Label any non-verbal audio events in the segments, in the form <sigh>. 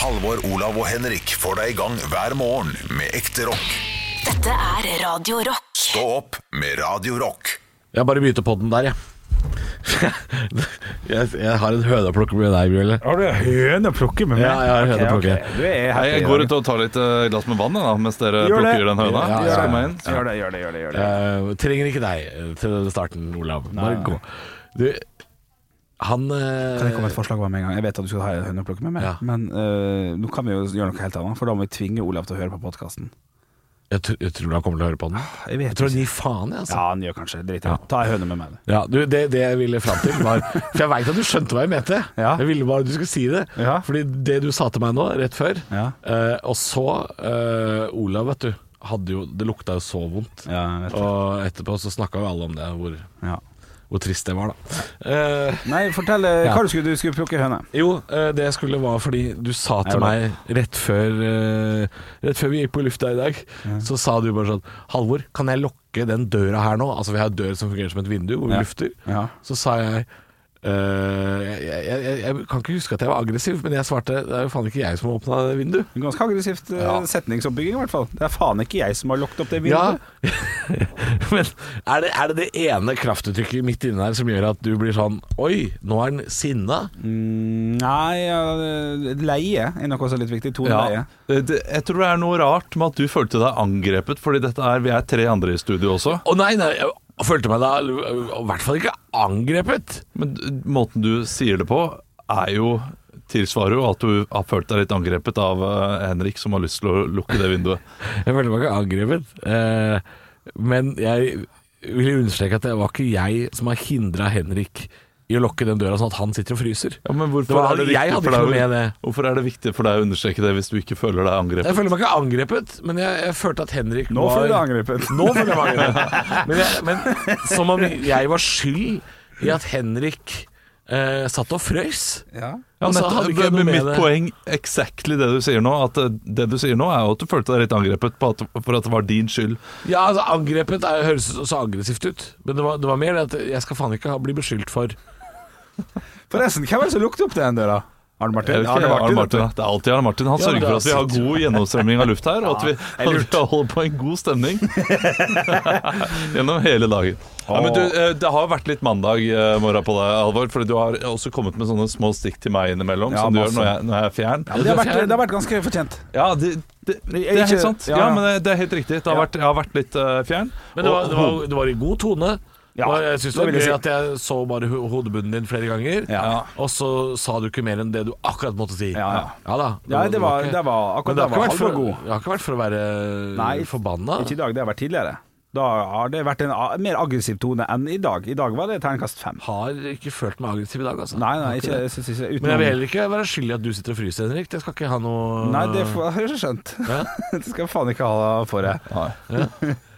Halvor, Olav og Henrik får deg i gang hver morgen med ekte rock. Dette er Radio Rock. Stå opp med Radio Rock. Jeg bare begynte på den der, jeg. <laughs> jeg, jeg har en høne å plukke med deg, Bjørle. Har du høne å plukke med meg? Ja, jeg har høne å plukke. Okay, happy jeg går ut og tar litt eh, glass med vann da, mens dere Gjør det. plukker den høna. Ja, ja, ja. Gjør det, gjør det, gjør det. Gjør det. Uh, trenger ikke deg eh, til starten, Olav. Bare gå. Du, han eh, Kan jeg komme med et forslag med en gang? Jeg vet at du skal ha en høne å plukke med meg, Ja. men eh, nå kan vi jo gjøre noe helt annet, for da må vi tvinge Olav til å høre på podkasten. jeg, tr jeg tror han kommer til å høre på den. Jeg vet Jeg tror han gir faen, jeg. Altså. Ja, han gjør kanskje det. Ta ei høne med meg. Ja, du, det, det jeg ville fram til var <laughs> For jeg veit at du skjønte hva jeg mente. Ja. Jeg ville bare at du skulle si det. Ja. Fordi det du sa til meg nå, rett før Ja. eh, Og så eh, Olav, vet du. Hadde jo, det lukta jo så vondt. Ja, jeg. Og etterpå så snakka jo alle om det, hvor, Ja. Hvor trist det var, da. Eh, Nei, fortell eh, hva du skulle, du skulle plukke høne. jo, eh, det jeg skulle var fordi du sa til meg rett før eh, Rett før vi gikk på lufta i dag, så sa du bare sånn Halvor, kan jeg lukke den døra her nå? Altså vi har en dør som fungerer som et vindu, hvor vi lufter. Ja. Så sa jeg jeg, jeg, jeg, jeg kan ikke huske at jeg var aggressiv, men jeg svarte det er jo faen ikke jeg som har åpna det vinduet. Ganske aggressivt eh, Ja. setningsoppbygging, i hvert fall. Det er faen ikke jeg som har lukket opp det vinduet. Ja, <laughs> men er det, er det det ene kraftuttrykket midt inne her som gjør at du blir sånn Oi, nå er han sinna? Mm, nei, ja, eh, leie er noe også litt viktig. Tone Ja. leie. det, jeg tror det er noe rart med at du følte deg angrepet, fordi dette er, vi er tre andre i studio også. Å nei, nei, jeg følte meg da i hvert fall ikke angrepet. Men måten du sier det på, er jo tilsvarer jo at du har følt deg litt angrepet av eh, Henrik, som har lyst til å lukke det vinduet. <laughs> Jeg følte meg ikke angrepet. Eh, men jeg vil understreke at det var ikke jeg som har hindra Henrik i å lokke den døra sånn at han sitter og fryser. Ja, men hvorfor Det var- er det jeg hadde ikke noe med det. Hvorfor er det viktig for deg å understreke det hvis du ikke føler deg angrepet? Jeg føler meg ikke angrepet, men jeg, jeg følte at Henrik Nå var føler du deg angrepet. Nå føler jeg meg angrepet. Men, jeg, men som om jeg var skyld i at Henrik eh, satt og frøs. Ja. Ja, Altså, nettopp, med mitt det. poeng exactly det du sier nå. At eh, det du sier nå, er at du følte deg litt angrepet på at, for at det var din skyld. Ja, altså Angrepet er, høres så aggressivt ut, men det var, det var mer det at jeg skal faen ikke bli beskyldt for Forresten, hvem er det som lukter opp den døra? Arne Martin? Ikke, Arne Martin, Arne Martin det er alltid Arne Martin. Han sørger for at vi har god gjennomstrømming av luft her, og at vi, <laughs> <laughs> holder på en god stemning <laughs> gjennom hele dagen. Ja, men du, eh, det har vært litt mandag eh, morgen på deg, Alvor, for du har også kommet med sånne små stikk til meg innimellom, Ja, som du gjør når jeg, når jeg er fjern. Ja, Det har, vært, det har vært ganske fortjent. Ja, det, det, det er helt sant. ja, men det, er helt riktig. Det har vært, jeg har vært litt eh, fjern. Men det var, det var, det var i god tone. Ja, og jeg syns det det var vil jeg gøy si. at jeg så bare ho- hodebunnen din flere ganger. Ja. Og så sa du ikke mer enn det du akkurat måtte si. Ja, ja. da. Ja, det var, ikke- det var akkurat Men det det har, ikke var vært for, det har ikke vært for å være Nei, forbanna. Ikke i dag, det har vært tidligere. Da har det vært en a- mer aggressiv tone enn i dag. I dag var det terningkast fem. Har ikke følt meg aggressiv i dag, altså. Nei, nei, ikke, jeg synes ikke Men jeg vil heller ikke være skyldig i at du sitter og fryser, Henrik. Det skal ikke ha noe Nei, det får- <laughs> har jeg skjønt. Ja. <laughs> Det skal jeg faen ikke ha for det.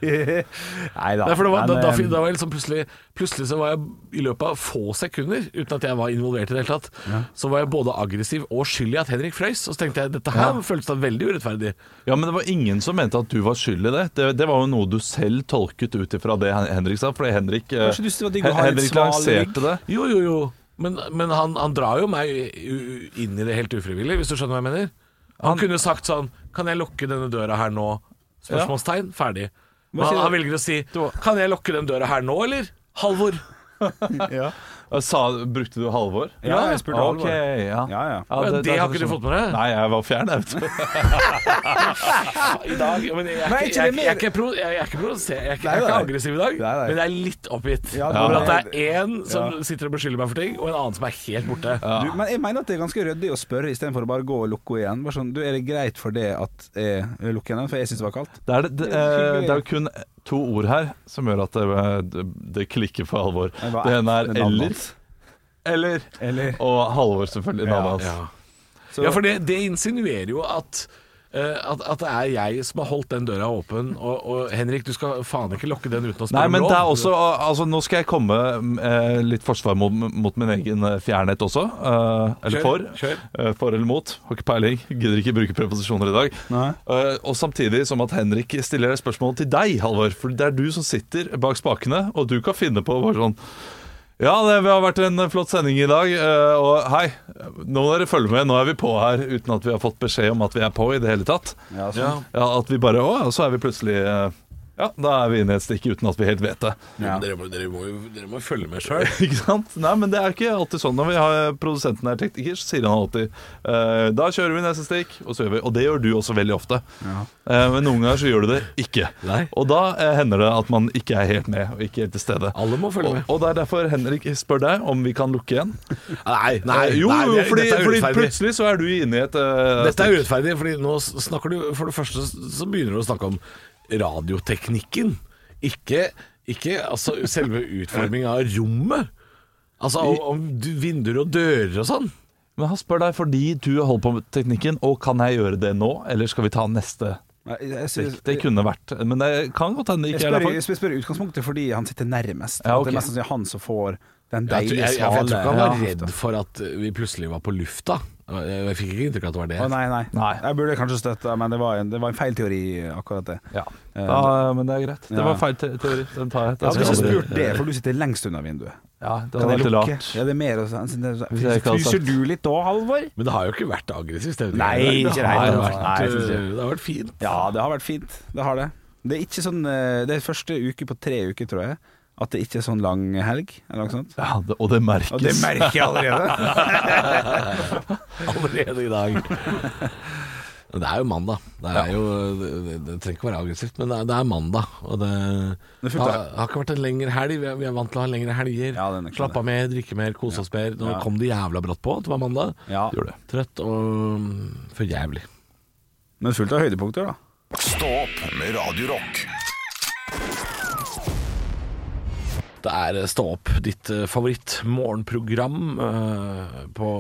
Nei da. Nei, for det var, da, Men, da, eh, da var jeg liksom plutselig Plutselig så var jeg i løpet av få sekunder, uten at jeg var involvert i det hele tatt, så var jeg både aggressiv og skyld i at Henrik frøys. Og så tenkte jeg dette her føltes da veldig urettferdig. Ja, men det var ingen som mente at du var skyld i det. Det, det var jo noe du selv tolket ut ifra det Henrik sa. Fordi Henrik, eh, Kanskje du synes det var digg å ha Hen- litt Henrik lanserte det. Jo, jo, jo. Men, men han, han drar jo meg inn i det helt ufrivillig, hvis du skjønner hva jeg mener. Han, Han- kunne sagt sånn Kan jeg lukke denne døra her nå? Spørsmålstegn. Ferdig. Han, han velger å si Kan jeg lukke den døra her nå, eller? Halvor. <laughs> Ja, Sa, brukte du Halvor? ja jeg spurte Ok, Halvor. ja. Ja, ja. Ja, det har ikke du fått med deg? Nei, jeg var fjern, jeg vet du. <laughs> I dag men jeg, er ikke- jeg, jeg, er pro- jeg, er jeg er er aggressiv i dag, Nei, nei. men jeg er litt oppgitt Ja, over at det er én som sitter og beskylder meg for ting, og en annen som er helt borte. Du, men jeg mener at det er ganske ryddig å spørre istedenfor å bare gå og lukke henne igjen. Bare sånn, du, Er det greit for det at jeg lukker henne? For jeg syns det var kaldt. Det er, det, det, eh, det er jo kun to ord her som gjør at det, det, det klikker for alvor. Det ene er eller, eller, Eller og Halvor selvfølgelig navnet hans. Ja, ja for det, det insinuerer jo at at, at det er jeg som har holdt den døra åpen. Og, og Henrik, du skal faen ikke lokke den uten å spørre Nei, men det er også altså, Nå skal jeg komme eh, litt forsvar mot, mot min egen eh, fjernhet også. Eh, eller Kjør, for. kjør. Eh, for eller mot. Har ikke peiling. Gidder ikke bruke preposisjoner i dag. Eh, og samtidig som at Henrik stiller spørsmål til deg, Halvor. For det er du som sitter bak spakene, og du kan finne på bare sånn Ja, det har vært en flott sending i dag. eh, Og hei, nå må dere følge med. Nå er vi på her uten at vi har fått beskjed om at vi er på i det hele tatt. Ja, sånn. Ja, At vi bare Å, så er vi plutselig eh, Ja, da er vi inne i et stikk uten at vi helt vet det. Ja. Dere, må, dere, må, dere må følge med sjøl. <laughs> Ikke sant? Nei, men det er ikke alltid sånn. Når vi har produsenten er tekniker, så sier han alltid eh, Da kjører vi neste stikk, og så gjør vi Og det gjør du også veldig ofte. Ja. Eh, men noen ganger så gjør du det ikke. Nei. Og da eh, hender det at man ikke er helt med, og ikke helt til stede. Alle må følge Og, med. og det er derfor Henrik spør deg om vi kan lukke igjen. Nei, nei, Eh, jo, nei, det- fordi, dette er fordi plutselig så er du inne i et eh, Dette er urettferdig, fordi nå snakker du For det første så begynner du å snakke om radioteknikken. Ikke, ikke altså, selve utformingen av rommet. Altså om, om du- vinduer og dører og sånn. Men han spør deg fordi du holder på med teknikken, og kan jeg gjøre det nå, eller skal vi ta neste Nei, jeg, synes-? Det kunne vært Men det kan godt hende det jeg, ikke er spør, derfor. jeg spør i utgangspunktet fordi han sitter nærmest. Ja, At ok. Det er mest sannsynlig han som får den Jeg, tror- deilige, jeg, jeg, jeg tror ikke han var svale redd for at vi plutselig var på lufta. Jeg, fikk ikke inntrykk av at det var det. Å, nei, nei, Nei. Jeg burde kanskje støtte, men det var en, det var en feil teori, akkurat det. Ja. Eh, ja, men det er greit. Det Ja. var feil te teori. Den tar jeg. Jeg ikke spurt det, for du sitter lengst unna vinduet. Ja, det Kan jeg lukke? Ja, det er mer også. Jeg Fryser du litt da, Halvor? Men det har jo ikke vært aggressivt. Det, Nei, ikke det har vært, Nei, det har vært fint. Ja, det har vært fint. Det har det. Det er ikke sånn eh, Det er første uke på tre uker, tror jeg, at det ikke er sånn lang helg, eller noe sånt. Ja, det, og det merkes. Og det merker jeg allerede. <laughs> Allerede i dag. Det er jo mandag. Det, er jo, det, det, trenger ikke være aggressivt, men det er, det er mandag. Og det, Det har, har ikke vært en lengre helg. Vi er, vi er vant til å ha lengre helger. Ja, Slappe av mer, drikke mer, kose oss mer. Nå Ja. kom det jævla brått på at det var mandag. Ja, det. Trøtt og mm, for jævlig. men fullt av høydepunkter, da. Stå opp med Radio Det er Stå opp, ditt eh, favoritt-morgenprogram eh, på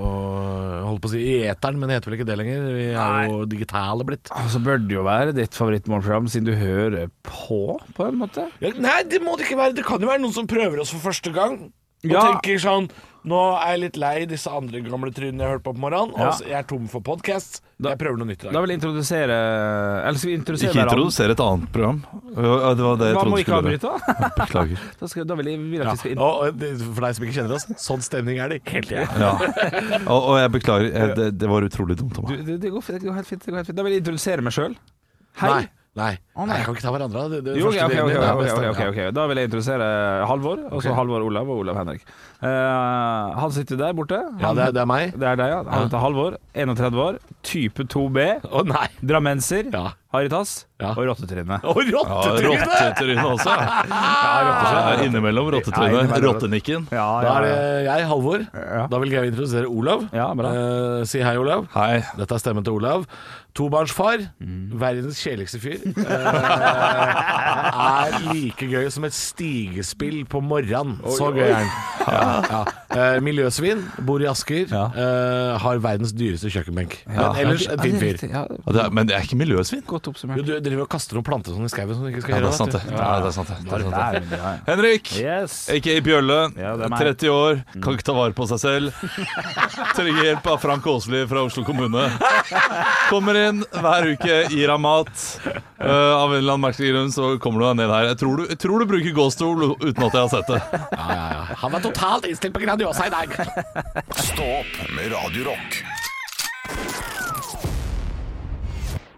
Holdt på å si i eteren, men det heter vel ikke det lenger. Vi er jo digitale blitt. Så bør det jo være ditt favorittmorgenprogram, siden du hører på, på en måte. Ja, nei, det må det ikke være. Det kan jo være noen som prøver oss for første gang. Og Ja. tenker sånn Nå er jeg litt lei disse andre gamle trynene jeg har hørt på på morgenen. Ja. Og jeg er tom for podkast. Jeg prøver noe nytt i Da vil jeg introdusere Eller skal vi introdusere Ikke introdusere et annet program. Ja, Det var det jeg Hva må trodde vi ikke skulle avbryte, da? <laughs> Beklager. <laughs> Da, skal, da vil jeg vil at vi skal inn... Og, for deg som ikke kjenner oss, sånn stemning er det hele tida. Ja. <laughs> Og, og jeg beklager. Jeg, det, det var utrolig dumt av meg. det, det, går, helt fint. Det går helt fint. Da vil jeg introdusere meg sjøl. Hei. Nei. Nei. Oh, nei. nei. Jeg kan ikke ta hverandre. Det, det Jo, ok, okay, okay, delen ok, din er best, ok, ok. Da vil jeg introdusere Halvor, og så. Halvor Olav og Olav Henrik. Uh, han sitter der borte. Ja, det er, det er meg. det er deg, ja. Han heter Halvor, 31 år, type 2B, Å nei. drammenser, Ja. Haritas Ja. og rottetryne. <laughs> Å, Ja, rottetryne! Rottetryne også. Ja, innimellom <laughs> Ja, rottetryne. Ja, Rottenikken. Ja, Da er det jeg, Halvor. Da vil jeg introdusere Olav. Ja, bra. Eh, si hei, Olav. Hei. Dette er stemmen til Olav. Tobarnsfar. Mm. Verdens kjedeligste fyr. <laughs> Eh, er like gøy som et stigespill på morgenen. Så gøy er han. Eh, miljøsvin. Bor i Asker. Eh, har verdens dyreste kjøkkenbenk. Men ellers en fin fyr. men det er ikke miljøsvin. godt Jo, oppsummert. du driver og kaster noen planter sånn i skauen som du ikke skal Ja, det gjøre. er sant, det. vet du. Ja, det er sant, det. det, er sant, det. Der, ja. Henrik, Yes. aka Bjølle, Ja, det er meg. 30 år, kan ikke ta vare på seg selv. <laughs> Trenger hjelp av Frank Åsli fra Oslo kommune. Kommer inn hver uke, gir ham mat. Eh, av en eller annen merkelig grunn så kommer du deg ned her. Jeg tror du, jeg tror du bruker gåstol uten at jeg har sett det. Ja, ja, ja. Han var totalt innstilt på Grandiosa i dag. Stå opp med Radio Rock.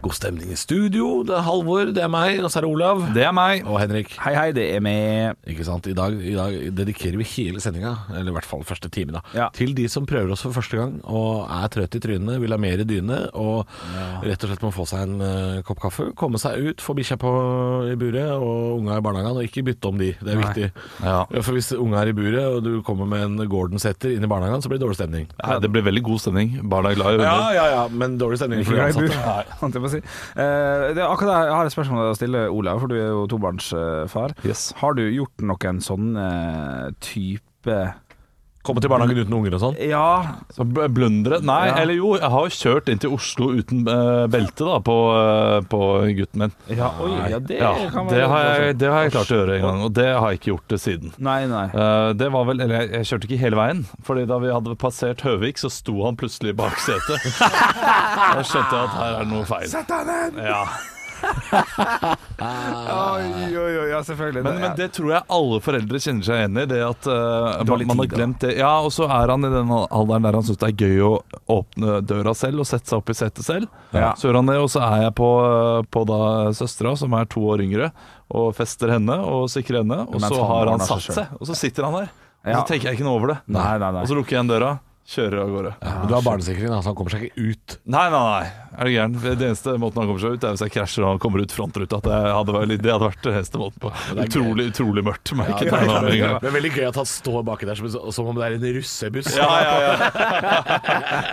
God stemning i studio. Det er Halvor, det er meg, og så er det Olav. Det er meg. Og Henrik. Hei, hei, det er med. Ikke sant? I dag, I dag dedikerer vi hele sendinga, eller i hvert fall første time, da, Ja. til de som prøver oss for første gang og er trøtt i trynet, vil ha mer i dyne og rett og slett må få seg en uh, kopp kaffe. Komme seg ut, få bikkja på i buret og unga i barnehagen, og ikke bytte om de. Det er Nei. viktig. Ja. Ja, For hvis unga er i buret, og du kommer med en Gordon Setter inn i barnehagen, så blir det dårlig stemning. Nei, det blir veldig god stemning. Barna er glad i Ja, hunder. ja, ja, men dårlig stemning for Glad i bur. Si. Eh, det akkurat der, Jeg har et spørsmål å stille Olav, for du er jo tobarnsfar. Yes. Har du gjort noen sånn eh, type Komme til barnehagen uten unger og sånn. Ja, Så bl- blundre Nei, Ja. eller jo, jeg har jo kjørt inn til Oslo uten uh, belte da på, uh, på gutten min. ja, oi, ja det Ja, kan det være har, jeg, det har jeg klart å gjøre en gang, og det har jeg ikke gjort det siden. Nei, nei. Uh, det var vel, eller jeg, jeg kjørte ikke hele veien, Fordi da vi hadde passert Høvik, så sto han plutselig bak setet. <laughs> Da skjønte jeg at her er det noe feil. Sett deg ned! Ja. Oi, oi, oi, ja, selvfølgelig. Men, men det tror jeg alle foreldre kjenner seg igjen i. Det at uh, man, man har glemt det. Ja, og så er han i den alderen der han syns det er gøy å åpne døra selv og sette seg opp i setet selv. Ja. Så gjør han det, og så er jeg på, på da søstera, som er to år yngre, og fester henne og sikrer henne. Og så har han satt seg, og så sitter han der. Og så tenker jeg ikke noe over det. Nei, nei, nei. Og så lukker jeg igjen døra, kjører av gårde. Men du har barnesikring, da, så han kommer seg ikke ut. Nei, nei, nei. Er det gæren? Det eneste måten han kommer seg ut, er hvis jeg krasjer og han kommer ut frontruta. Det hadde, vært, det hadde vært den eneste måten på. Utrolig, utrolig mørkt. Ja, det, er, det, er, det er veldig gøy at han står baki der som, som om det er en russebuss. Ja, ja, ja.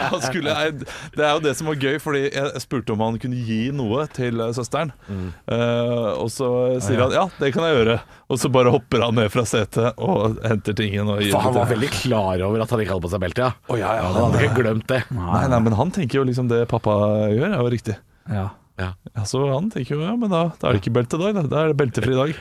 <laughs> Han skulle, det er jo det som var gøy, fordi jeg spurte om han kunne gi noe til eh, søsteren. Eh, og så sier han ja, det kan jeg gjøre. Og så bare hopper han ned fra setet og henter tingen. Og gir For han var veldig klar over at han ikke hadde på seg belte, ja. Å, ja, ja, Han hadde ikke glemt det. Nei, nei, men han tenker jo liksom det pappa gjør, er jo riktig. Ja. Ja. Ja, så han tenker jo ja, men da, da er det ikke beltedag, da. Da er det beltefri dag.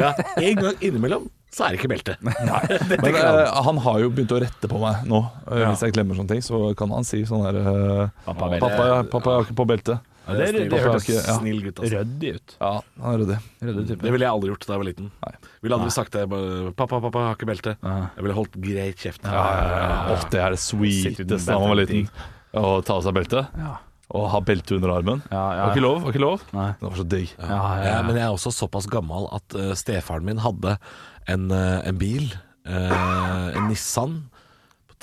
Ja, En gang innimellom så er det ikke belte. <laughs> Men eh, han har jo begynt å rette på meg nå. Eh, Hvis jeg glemmer sånne ting, så kan han si sånn her eh, Pappa, pappa, pappa, er ikke på belte. Ja, det, det, det, hørtes ja. Snill gutt, altså. ryddig ut. Ja, han er ryddig. Type. Det ville jeg aldri gjort da jeg var liten. Nei. Ville aldri sagt det. bare, 'Pappa, pappa, har ikke belte'. Ja. Jeg ville holdt greit kjeft. Ja, ja, ja. Åh, det er det sweeteste da man var liten. Å ta av seg beltet. Ja. Og ha belte under armen. Ja, ja. Var ikke lov. Var ikke lov. Nei. Det var så digg. Ja, ja, Ja, ja. men jeg er også såpass gammel at uh, stefaren min hadde en, uh, en bil, uh, en Nissan,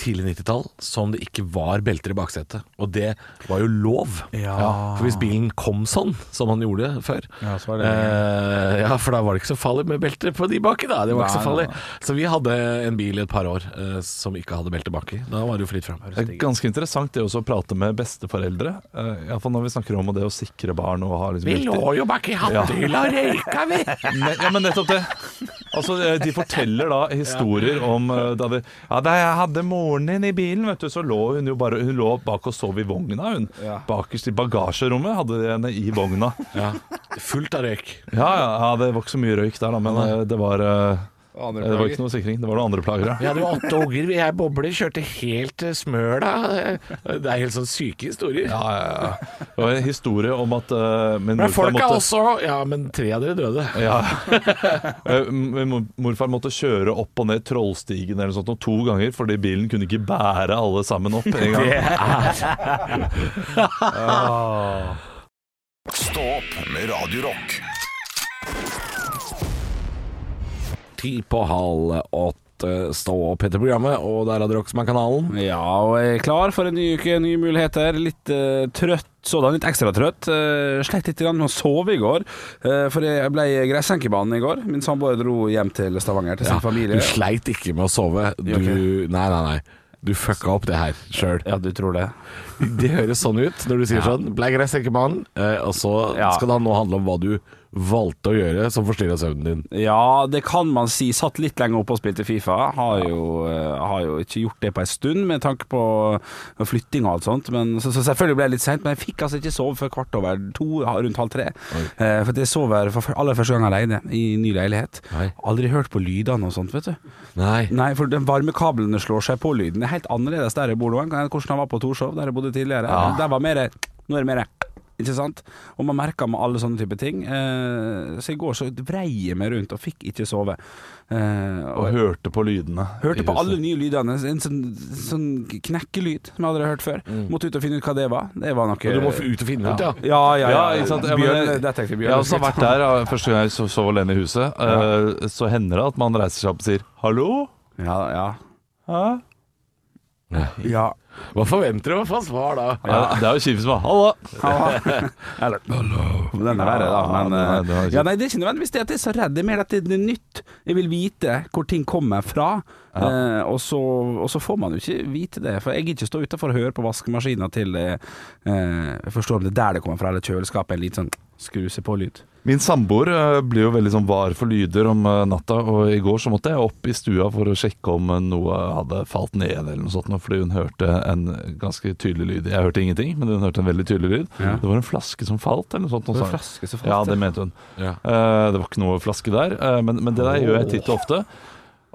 tidlig 90-tall, som det ikke var belter i baksetet. Og det var jo lov. Ja. For hvis bilen kom sånn, som han gjorde før Ja, så var det eh, Ja, for da var det ikke så farlig med belter på de baki, da. Det var ikke så farlig. Så vi hadde en bil i et par år eh, som ikke hadde belte baki. Da var det jo fritt fram. Det er ganske interessant det også å prate med besteforeldre. Uh, Iallfall når vi snakker om det å sikre barn og ha liksom Vi riktig- lå jo bak i hattehylla og røyka, vi! <laughs> Men, ja, men nettopp det. Altså, eh, De forteller da historier om eh, da, det, ja, da jeg hadde moren din i bilen, vet du, så lå hun jo bare Hun lå bak og sov i vogna. hun Ja. Bakerst i bagasjerommet hadde de henne i vogna. Ja. Fullt av røyk. Ja, ja, det var ikke så mye røyk der, da, men eh, det var eh, det var ikke noe sikring. Det var noen andre plager, ja. Vi hadde jo åtte unger, vi er bobler, kjørte helt til Smøla. Det er helt sånn syke historier. Ja, ja, ja. Det var en historie om at uh, Men morfar folk er måtte også Ja, men tre av dere døde. Ja. <laughs> Eh, Min morfar måtte kjøre opp og ned Trollstigen eller noe sånt noe to ganger fordi bilen kunne ikke bære alle sammen opp en gang. Stå <laughs> Stopp med Radio Ti på halv åtte. Stå opp heter programmet, og der hadde dere som er kanalen. Ja, og jeg er klar for en ny uke, nye muligheter. Litt uh, trøtt sådan, litt ekstra trøtt. Uh, Sleit litt med å sove i går, uh, for jeg ble i gressenkebanen i går. Min samboer dro hjem til Stavanger til sin familie. Du sleit ikke med å sove. Du, okay. nei, nei, nei. Du fucka opp det her sjøl. Ja, du tror det? Det høres sånn ut når du sier sånn. Ble i ekkebanen, eh, og så Ja. skal det nå handle om hva du valgte å gjøre som forstyrra søvnen din. Ja, det kan man si. Satt litt lenger oppe og spilte Fifa. Har jo, eh, har jo ikke gjort det på en stund, med tanke på flytting og alt sånt. Men, så, så selvfølgelig ble det litt seint. Men jeg fikk altså ikke sove før kvart over to, rundt halv tre. Eh, for jeg sover for aller første gang alene i ny leilighet. Nei. Aldri hørt på lydene og sånt, vet du. Nei. Nei, for den varmekablene slår seg på lyden. Det er helt annerledes der jeg bor nå enn hvordan han var på Torshov, der jeg bodde tidligere. Der var mer Nå er det mer ikke sant? Og man merker med alle sånne type ting. Eh, så i går så vrei jeg meg rundt og fikk ikke sove. Eh, Og hørte på lydene. Hørte på alle nye lydene. En sånn, sånn knekkelyd som jeg aldri har hørt før. Måtte ut og finne ut hva det var. Det var noe du må ut og finne ut, ja. Ja, ja, ja. Ja? Ja, Bjørn, jeg- Bjørn. Jeg har også vært der første gang jeg sov alene i huset. Eh, Så hender det at man reiser seg opp og sier 'hallo'. Ja, ja. Hæ? Ja. Hva forventer du å få svar da? Ja, det er jo kjipt som bare 'hallo'. <laughs> Eller Den er verre, da. Men, Ja, det er- det eh, ja, nei, det er ikke nødvendigvis det at jeg er så redd. Det er mer at det er nytt. Jeg vil vite hvor ting kommer fra. Eh, og, så, og så får man jo ikke vite det. For jeg gidder ikke stå utafor og høre på vaskemaskina til eh, eh, Jeg forstår om det er der det kommer fra, eller kjøleskapet. En litt sånn skru seg på-lyd. Min samboer eh, blir jo veldig sånn var for lyder om eh, natta, og i går så måtte jeg opp i stua for å sjekke om eh, noe hadde falt ned eller noe sånt, fordi hun hørte en ganske tydelig lyd. Jeg hørte ingenting, men hun hørte en veldig tydelig lyd. Ja. Det var en flaske som falt, eller noe sånt. Det Noe var en flaske som falt, Ja, det mente hun. Ja. Eh, det var ikke noe flaske der, men, men det der gjør jeg titt og ofte.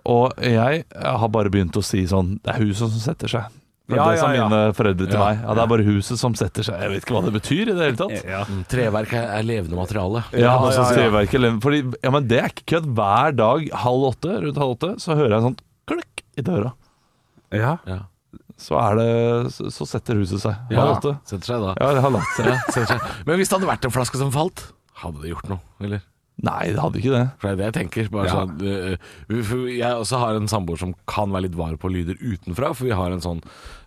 Og jeg har bare begynt å si sånn Det er huset som setter seg. Er Ja, det som ja, mine foreldre til Ja. meg. Ja, Det er bare huset som setter seg. Jeg vet ikke hva det betyr i det hele tatt. Ja. Mm, Treverk er, er levende materiale. Ja, Ja, altså ja, ja. treverket lever- Fordi, ja, men det er ikke kødd. Hver dag halv åtte, rundt halv åtte, så hører jeg en sånn klikk i døra. Ja. Ja. Så er det Så, så setter huset seg. Ja, Halv åtte. setter seg da. Ja, det har latt seg. Ja, seg. Men hvis det hadde vært en flaske som falt, hadde det gjort noe, eller? Nei, det hadde ikke det. For det er det jeg tenker. Bare Ja. sånn, øh, for jeg også har en samboer som kan være litt var på lyder utenfra, for vi har en sånn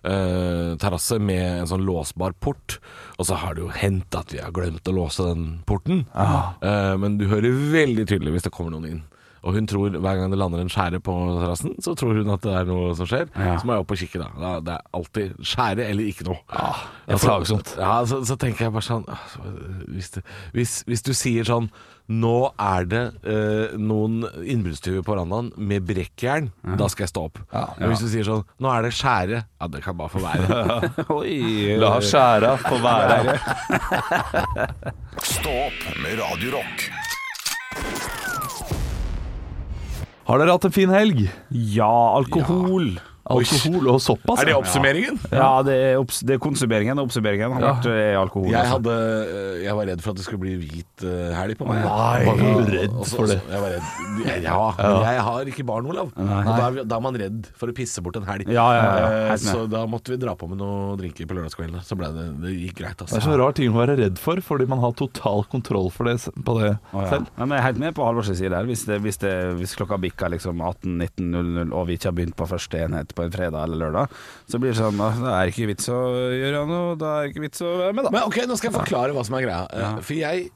øh, terrasse med en sånn låsbar port. Og så har det jo hendt at vi har glemt å låse den porten. Eh, men du hører veldig tydelig hvis det kommer noen inn. Og hun tror hver gang det lander en skjære på terrassen, så tror hun at det er noe som skjer. Så må jeg opp og kikke, da. da. Det er alltid skjære eller ikke noe. det er plagsomt. Ja, så, så tenker jeg bare sånn ah, hvis, det, hvis, hvis du sier sånn Nå er det eh, noen innbruddstyver på verandaen med brekkjern, da skal jeg stå opp. Men hvis du sier sånn Nå er det skjære, ja, det kan bare få være. <laughs> Oi. La skjæra få være. Stå opp med Radio Rock. Har dere hatt en fin helg? Ja, alkohol. Alkohol og såpass? er det oppsummeringen? Ja, det er, obs det er konsumeringen. og Oppsummeringen har vært eh, alkohol. Jeg, altså. hadde, eh, jeg var redd for at det skulle bli hvit eh, helg på meg. Nei, var du redd Også- for det? også- Jeg var redd. <laughs> Ja, men jeg har ikke barn, Olav. Og da er, vi- da er man redd for å pisse bort en helg. Ja, ja, ja, Eh, helt med. Så da måtte vi dra på med noen drinker på lørdagskveldene. Så ble det, det gikk greit. Det er Altså. så rar ting å være redd for, fordi man har total kontroll for det, på det Å, ja. selv. Ja, men jeg er helt med på Halvors side der. Hvis, det, hvis, det, hvis klokka bikker liksom 18-19.00 og vi ikke har begynt på første enhet på en fredag eller lørdag, så blir det sånn at det er ikke vits å gjøre noe, da er det ikke vits å være med, da. Men ok, nå skal jeg forklare hva som er greia. Ja. For jeg,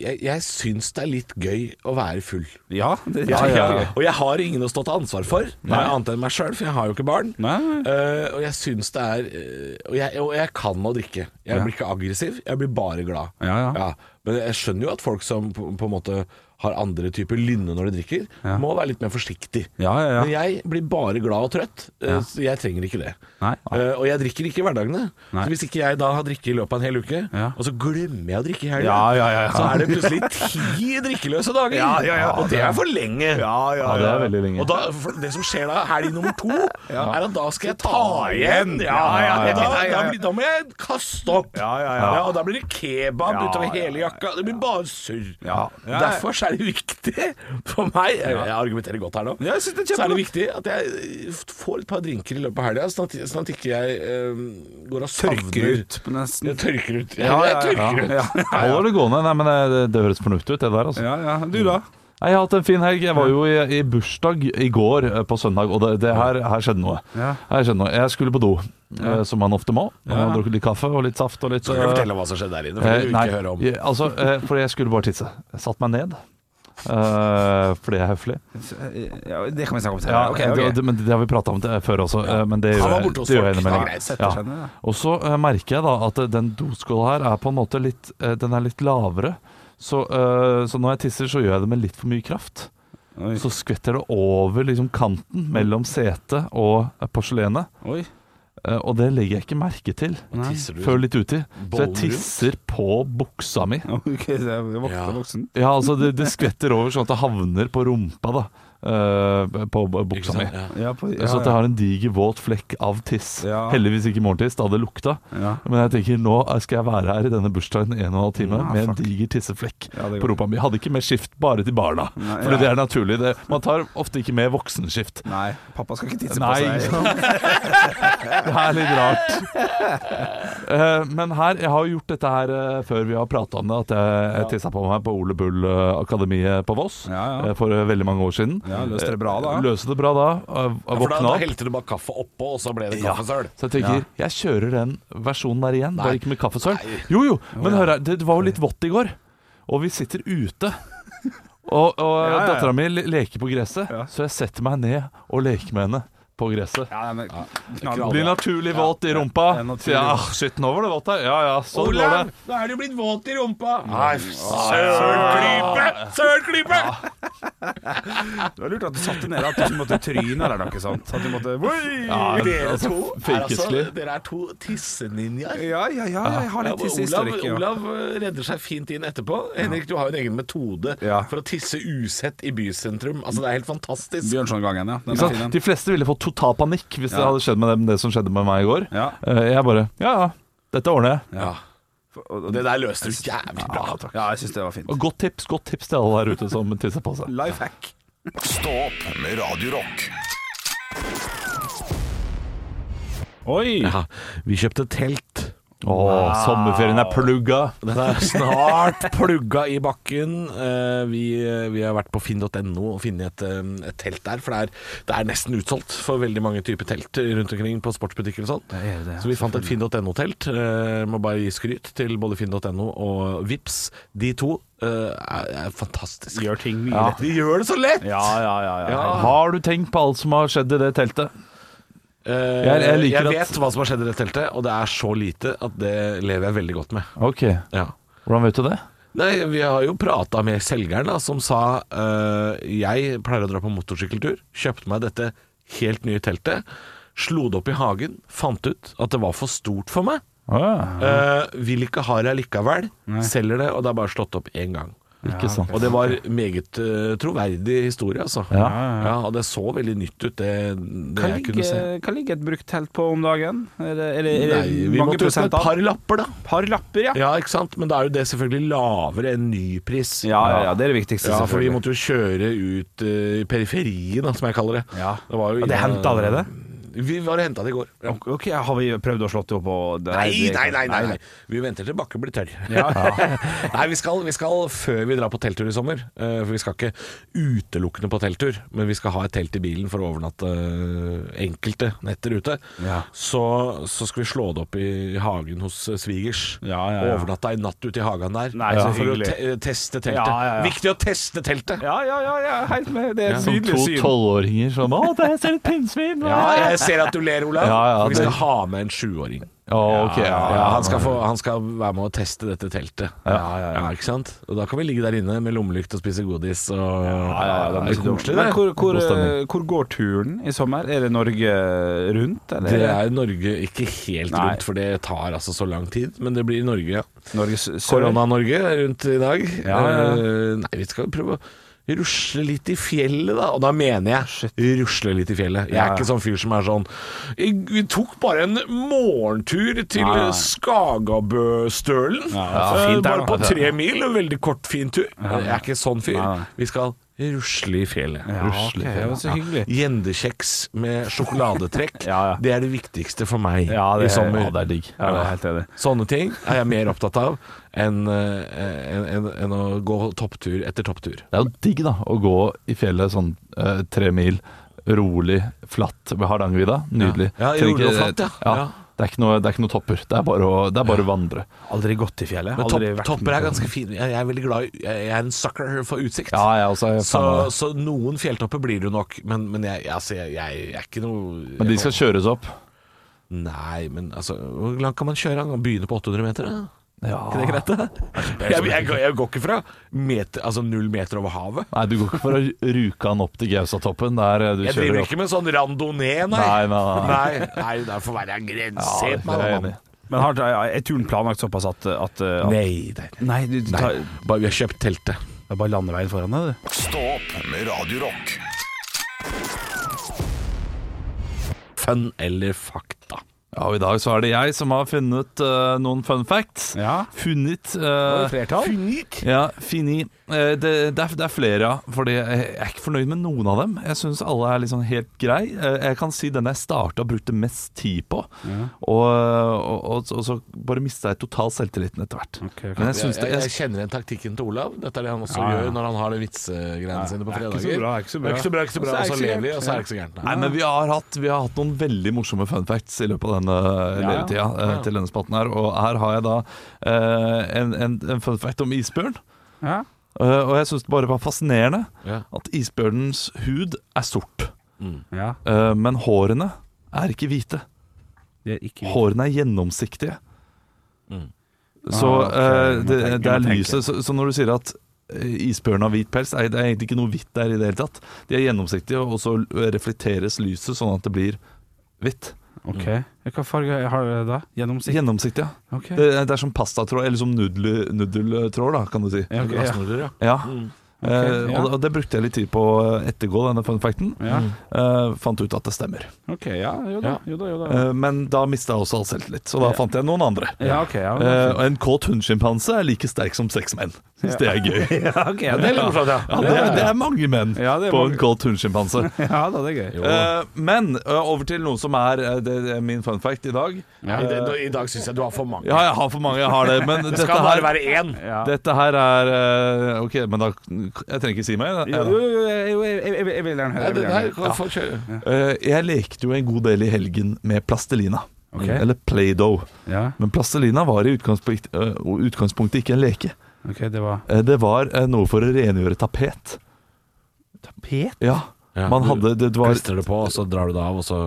jeg, jeg syns det er litt gøy å være full. Ja, det, Ja, ja. Og jeg har ingen å stå til ansvar for, Nei. annet enn meg sjøl, for jeg har jo ikke barn. Eh, og jeg syns det er uh, og, jeg, og jeg kan å drikke. Jeg blir ikke aggressiv, jeg blir bare glad. Ja, ja. Men jeg skjønner jo at folk som på, på en måte har andre typer lynne når de drikker, Ja. må være litt mer forsiktig. Ja, ja, ja. Men jeg blir bare glad og trøtt, eh, Ja. så jeg trenger ikke det. Nei. Eh, og jeg drikker ikke i hverdagene. Nei. Så hvis ikke jeg da har drikke i løpet av en hel uke, Ja. og så glemmer jeg å drikke i helga, Ja, ja, ja, ja. så er det plutselig ti drikkeløse dager. Ja, ja, ja. Og det er for lenge. Ja, Ja, det er veldig lenge. Og da, for det som skjer da, helg nummer to, er at da skal jeg ta igjen. Ja, ja, ja, Da, ja, ja. da, blir- da må jeg kaste opp. Ja, ja, ja. og da blir det kebab Ja, utover hele jakka. Det blir bare surr. Ja. Ja, ja. Derfor så er det viktig for meg Jeg, jeg argumenterer godt her nå. Ja, jeg synes det er så er det viktig at jeg får et par drinker i løpet av helga, sånn, at- sånn at ikke jeg eh, går og savner Tørker ut på nesten. Jeg tørker ut. Ja, jeg tørker ut. ja, ja. Holder det gående? Nei, men det, det høres fornuftig ut, det der. altså Ja, ja. Du, da? Nei, Jeg har hatt en fin helg. Jeg var jo i, i bursdag i går eh, på søndag, og det, det her, her skjedde noe. Ja. Her skjedde noe. Jeg skulle på do, eh, som man ofte må. Ja. Og drukket litt kaffe og litt saft og litt Skal kan du eh, fortelle hva som skjedde der inne, for eh, det vil vi ikke høre om. jeg- altså, eh, fordi jeg skulle bare tisse. Jeg satte meg ned. Eh, fordi jeg er høflig. Ja, det kan vi snakke om Ja, senere. Ok, det, ok. det, men det har vi prata om det før også, ja. men det gjør jeg, det gjør jeg innimellom. Det Ja. Og så uh, merker jeg da at eh, den doskåla her er på en måte litt uh, Den er litt lavere. Så, eh, så når jeg tisser, så gjør jeg det med litt for mye kraft. Oi. Så skvetter det over liksom kanten mellom setet og eh, porselenet. Oi. Eh, Og det legger jeg ikke merke til. Før litt uti. Så jeg tisser på buksa mi. <laughs> Ok, så jeg er voksen, Ja. voksen. Ja, altså det, det skvetter over sånn at det havner på rumpa, da. Eh, på buksa mi. Ja. Ja, på, ja, Så at jeg har en diger, våt flekk av tiss. Ja. Heldigvis ikke morgentiss, da hadde det lukta. ja. Men jeg tenker nå skal jeg være her i denne bursdagen en og en halv time Ja, med en diger tisseflekk Ja, på rumpa mi. Hadde ikke med skift bare til barna, Nei, for ja. det er naturlig. Det, man tar ofte ikke med voksenskift. Nei, pappa skal ikke tisse Nei, på seg. <laughs> Det er litt rart. Uh, men her, jeg har jo gjort dette her uh, før vi har prata om det, at jeg, jeg tissa på meg på Ole Bull eh, Akademiet på Voss Ja, ja. for uh, veldig mange år siden. Ja, løste det bra da? Eh, Løste det bra da. eh, Ja, for da, Våkna da opp. helte du bare kaffe oppå, og så ble det Ja. kaffesøl. Så jeg tenker, jeg kjører den versjonen der igjen, Nei. bare ikke med kaffesøl. Nei. Jo jo, men hør her, det var jo litt vått i går, og vi sitter ute. <laughs> Og, og Ja, ja, ja. dattera mi leker på gresset, Ja. så jeg setter meg ned og leker med henne på gresset. Ja, men, knall. Blir naturlig våt i rumpa. Ja, naturlig. Så shit, nå var det vått her. Ja ja, sånn går Olav, det. nå er du blitt våt i rumpa. Nei, sølklype! Sølklype! Det var lurt at du satte ned at du ikke måtte tryne eller noe sånt. At du måtte Oi! Ja, Dere altså, to er altså Dere er to tisseninjaer. Ja, ja, ja, jeg har litt tissehistorikk. Olav, Olav eh, redder seg fint inn etterpå. Henrik, du har jo en egen metode Ja. for å tisse usett i bysentrum. Altså, Det er helt fantastisk. Bjørnsongangen, ja. De fleste ville fått total panikk hvis det hadde skjedd med dem det som skjedde med meg i går. Ja. Eh, Jeg bare Ja, ja, dette ordner jeg. Ja. Og det der løste du jævlig bra. Ja, jeg synes det var fint. Og godt tips godt tips til alle der ute som tisser på seg. Life hack. Stå opp med Radio Rock. Oi! Ja, vi kjøpte telt. Å, sommerferien er plugga. Den er snart <laughs> plugga i bakken. Eh, Vi, vi har vært på finn.no og funnet et, eh, et telt der. For det er, det er nesten utsolgt for veldig mange typer telt rundt omkring på sportsbutikker og sånn. Så vi fant et finn.no-telt. Eh, Må bare gi skryt til både finn.no og Vips. De to Uh, er, er fantastiske. Gjør ting mye Ja. lettere. De gjør det så lett! Ja, ja, ja. ja. Ja. Har du tenkt på alt som har skjedd i det teltet? Eh, Jeg- jeg at- vet hva som har skjedd i det teltet, og det er så lite at det lever jeg veldig godt med. Ok, Ja. hvordan vet du det? Nei, Vi har jo prata med selgeren, da, som sa uh, Jeg pleier å dra på motorsykkeltur. Kjøpte meg dette helt nye teltet. Slo det opp i hagen. Fant ut at det var for stort for meg. Ah, ja. uh, vil ikke ha det likevel. Selger det, og det er bare slått opp én gang. Ikke sant. Og det var meget eh, troverdig historie, altså. Ja. Ja, og det så veldig nytt ut, det, det Hva jeg kunne se. ligger, hva ligger et brukt telt på om dagen? Er det, er det, er det Nei, vi mange måtte ut med et par lapper, da. Par lapper, ja. Ja, ikke sant? Men da er jo det selvfølgelig lavere enn nypris. Ja, ja, ja, det er det viktigste, Ja, for vi selvfølgelig. måtte jo kjøre ut eh, i periferien, da, som jeg kaller det. Ja. Det var jo Og det hendte allerede? Vi var henta det i går. Ja. Ok, Har vi prøvd å slå det opp? Det, Nei, nei, nei, nei, nei. Vi venter til bakken blir tørr. Ja. <laughs> nei, vi skal, vi skal før vi drar på telttur i sommer. eh, For vi skal ikke utelukkende på telttur, men vi skal ha et telt i bilen for å overnatte eh, enkelte netter ute. Ja. Så, så skal vi slå det opp i hagen hos eh, svigers. Ja, ja, ja. Overnatta ei natt ute i hagen der. Nei, så for å te teste teltet. Ja, ja, ja. Viktig å teste teltet! Ja, ja, ja, ja, helt med. Det er Ja. et Som to syn. tolvåringer som Å, der ser et pinnsvin! Ja, jeg ser at du ler, Olav. Ja, ja, for vi skal det- ha med en sjuåring. Oh, okay. ja, Ja, han, skal få, han skal være med å teste dette teltet. Ja, ikke sant? Og Da kan vi ligge der inne med lommelykt og spise godis. Og, det er koselig, Men det. hvor, hvor, eh, hvor går turen i sommer? Er det Norge rundt? Eller Det er Norge ikke helt Nei. rundt, for det tar altså så lang tid. Men det blir Norge, ja. Korona-Norge rundt i dag. Ja, ja, ja. Eh, Nei, vi skal prøve å rusle litt i fjellet, da. Og da mener jeg rusle litt i fjellet. Jeg er Ja, ja. ikke sånn fyr som er sånn «Jeg- Vi tok bare en morgentur til Ja. Skagabøstølen. Eh, bare på tre mil. En veldig kort, fin tur. Jeg er ikke sånn fyr. Vi skal rusle i fjellet. Ja, ok, det var så hyggelig. Gjendekjeks med sjokoladetrekk. <laughs> Ja, ja. Det er det viktigste for meg Ja, det i er- sommer. Ja, det er digg. Ja, det er helt enig. Sånne ting er jeg mer opptatt av enn en, en, enn- enn å gå topptur etter topptur. Det er jo digg da å gå i fjellet sånn eh, tre mil, rolig, flatt ved Hardangervidda. Nydelig. Ja, rolig og flatt, ja. Ja. Det, er ikke noe, det er ikke noe topper. Det er bare å, det er bare å vandre. Aldri gått i fjellet. Men topp, topper er ganske fine. Jeg jeg er veldig glad i Jeg er en sucker for utsikt. Ja, jeg også er Så, fan av det. så noen fjelltopper blir det jo nok, men, men jeg, altså, jeg, jeg, er ikke noe Men de skal kjøres opp. Nei, men altså Hvor langt kan man kjøre? Man begynne på 800 meter? Da? Ja. Ikke det greit? Jeg, jeg, går- jeg går ikke fra meter, altså null meter over havet. Nei, du går ikke for å ruke han opp til Gausatoppen der eh, du Jeg driver opp. ikke med sånn randonee, nei. Nei, nei, nei. nei, nei det får være en grense. Ja, jeg. Men har, er turen planlagt såpass at, at, at Nei, nei, nei. Nei, du tar, nei. Bare, vi har kjøpt teltet. det er bare landeveien foran deg, du. Stå opp med Radiorock. Fun eller fakta? Ja, og I dag så er det jeg som har funnet uh, noen fun facts. Ja. Funnet eh, Flertall? Ja, Fini. Uh, Det, det, er, det er flere, ja. Fordi jeg er ikke fornøyd med noen av dem. Jeg syns alle er liksom helt grei. Eh, Jeg kan si den jeg starta og brukte mest tid på. Og, og, og, og så bare mista jeg totalt selvtilliten etter hvert. Okay, ok. Men jeg Jeg, jeg, kjenner igjen taktikken til Olav. Dette er det han også Ja, ja. gjør når han har de vitsegreiene sine på er fredager. det er ikke så bra. Ikke så bra. Og så er det ikke lever vi, så og så er gærent. det ikke så gærent. Nei, men vi har, hatt, vi har hatt noen veldig morsomme fun facts i løpet av denne levetida ja, Ja. til denne spalten her. Og her har jeg da eh, en, en, en fun fact om isbjørn. Ja. Eh, og jeg syns det bare var fascinerende Ja. at isbjørnens hud er sort. ja. Eh, men hårene er ikke hvite. Er ikke Hårene er gjennomsiktige. Mm. Så Ah, okay. eh, det, det er lyset. Så, så når du sier at eh, isbjørn har hvit pels. Det er egentlig ikke noe hvitt der i det hele tatt. De er gjennomsiktige, og så reflekteres lyset sånn at det blir hvitt. Ok. Hva farge har det da? Gjennomsikt? Gjennomsiktig, ja. Okay. Det, det er som pastatråd, eller som nudel, nudeltråd, da, kan du si. Ja, okay, ja. Ja. Ja. Eh, ja. og, det, og det brukte jeg litt tid på å ettergå, denne fun facten. Ja. Uh, fant ut at det stemmer. Ok, ja, jo da, jo da. Jo da. Uh, men da mista jeg også all selvtillit, så da fant jeg noen andre. Ja, ok, ja. Eh, og en kåt hundsjimpanse er like sterk som seks menn. Syns det er gøy. <laughs> ja, ok, ja, Det er morsomt, ja. Ja, det, er, det er mange menn Ja, det er på mange. en kåt hundsjimpanse. <laughs> Ja, da, det er gøy. Eh, men eh, over til noe som er, eh, det er min fun fact i dag. Ja. I, det, I dag syns jeg du har for mange. Ja, jeg har for mange, jeg har det. Men <laughs> det dette skal bare her, være én. Ja. dette her er eh, Ok, men da Jeg trenger ikke si meg. Jo, jo, jo, jeg, jeg, jeg, jeg vil gjerne høre. Jeg vil gjerne her høre. kan få kjøre. Eh, jeg lekte jo en god del i helgen med plastelina. Okay. Eller Play-Doh. Ja, Men plastelina var i utgangspunkt, uh, utgangspunktet ikke en leke. Okay, det var uh, det var eh, noe for å rengjøre tapet. Tapet? Ja, Ja, man du hadde Det var Klistrer det på, og så drar du det av, og så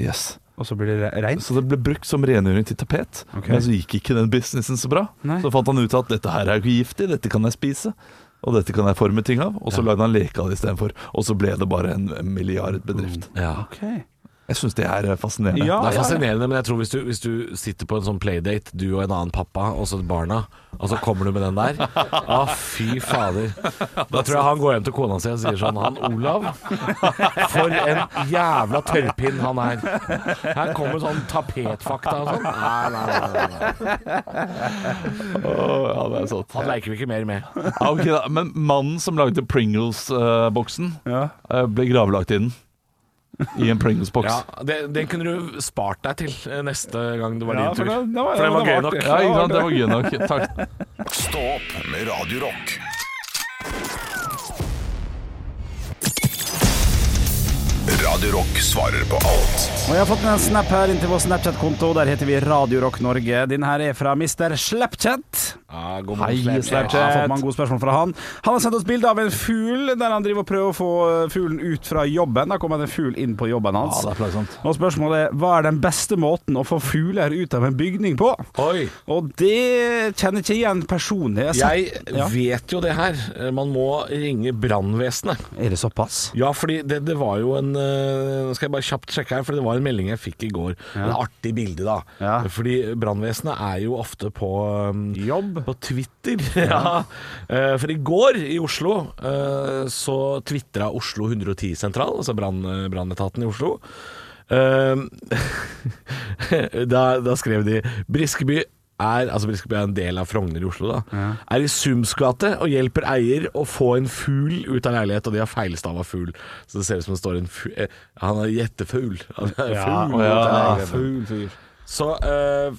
Yes. Og så blir det reint? Så det ble brukt som rengjøring til tapet. Okay. Men så gikk ikke den businessen så bra. Nei. Så fant han ut at dette her er jo ikke giftig, dette kan jeg spise. Og dette kan jeg forme ting av. Og så lagde han leke av det istedenfor. Og så ble det bare en milliardbedrift. ja. Ok. Jeg syns det er fascinerende. Ja, Det er fascinerende, men jeg tror hvis du, hvis du sitter på en sånn playdate, du og en annen pappa, og så barna, og så kommer du med den der Å, <laughs> fy fader. Da tror jeg han går hjem til kona si og sier sånn Han Olav, for en jævla tørrpinn han er. Her kommer sånn tapetfakta og sånn. Nei, nei, nei, nei, nei. Åh, ja, det er sant. Han leker vi ikke mer med. Ah, okay, da. Men mannen som lagde Pringles-boksen, Ja. uh, ble gravlagt i den. I en Pringles-boks. Ja, det, Den kunne du spart deg til eh, neste gang det var Ja, din for tur. det- det var- For den var det var gøy nok. Ja, ikke sant? Det var gøy nok. <laughs> Takk. Stå opp med Radio Rock. Radio Rock svarer på alt Og jeg har fått en snap her inn til vår Snapchat-konto. Der heter vi Radio Rock Norge. Din her er fra Mr. Slapchat. Ja, god Hei, Snapchat. Jeg har fått mange gode spørsmål fra han. Han har sendt oss bilde av en fugl der han driver og prøver å få fuglen ut fra jobben. Da kommer det en fugl inn på jobben hans. Ja, det er plagsomt. Og spørsmålet er hva er den beste måten å få fugler ut av en bygning på? Oi. Og det kjenner ikke igjen personlig. Jeg Jeg ja. vet jo det her. Man må ringe brannvesenet. Er det såpass? Ja, fordi det, det var jo en eh, Nå skal jeg bare kjapt sjekke her, for det var en melding jeg fikk i går. En artig bilde, da. Ja. Fordi brannvesenet er jo ofte på um, Jobb? På Twitter. ja. Eh, For i går i Oslo eh, så tvitra Oslo 110-sentral, altså brann- brannetaten i Oslo. Eh, <laughs> da, da skrev de Briskeby er, altså Briskeby er en del av Frogner i Oslo, da. Er i Sums gate og hjelper eier å få en fugl ut av leilighet, og de har feilstava fugl. Så det ser ut som det står en fugl eh, Han er gjettefugl. Ja, fugl ja. Fugl. Så eh,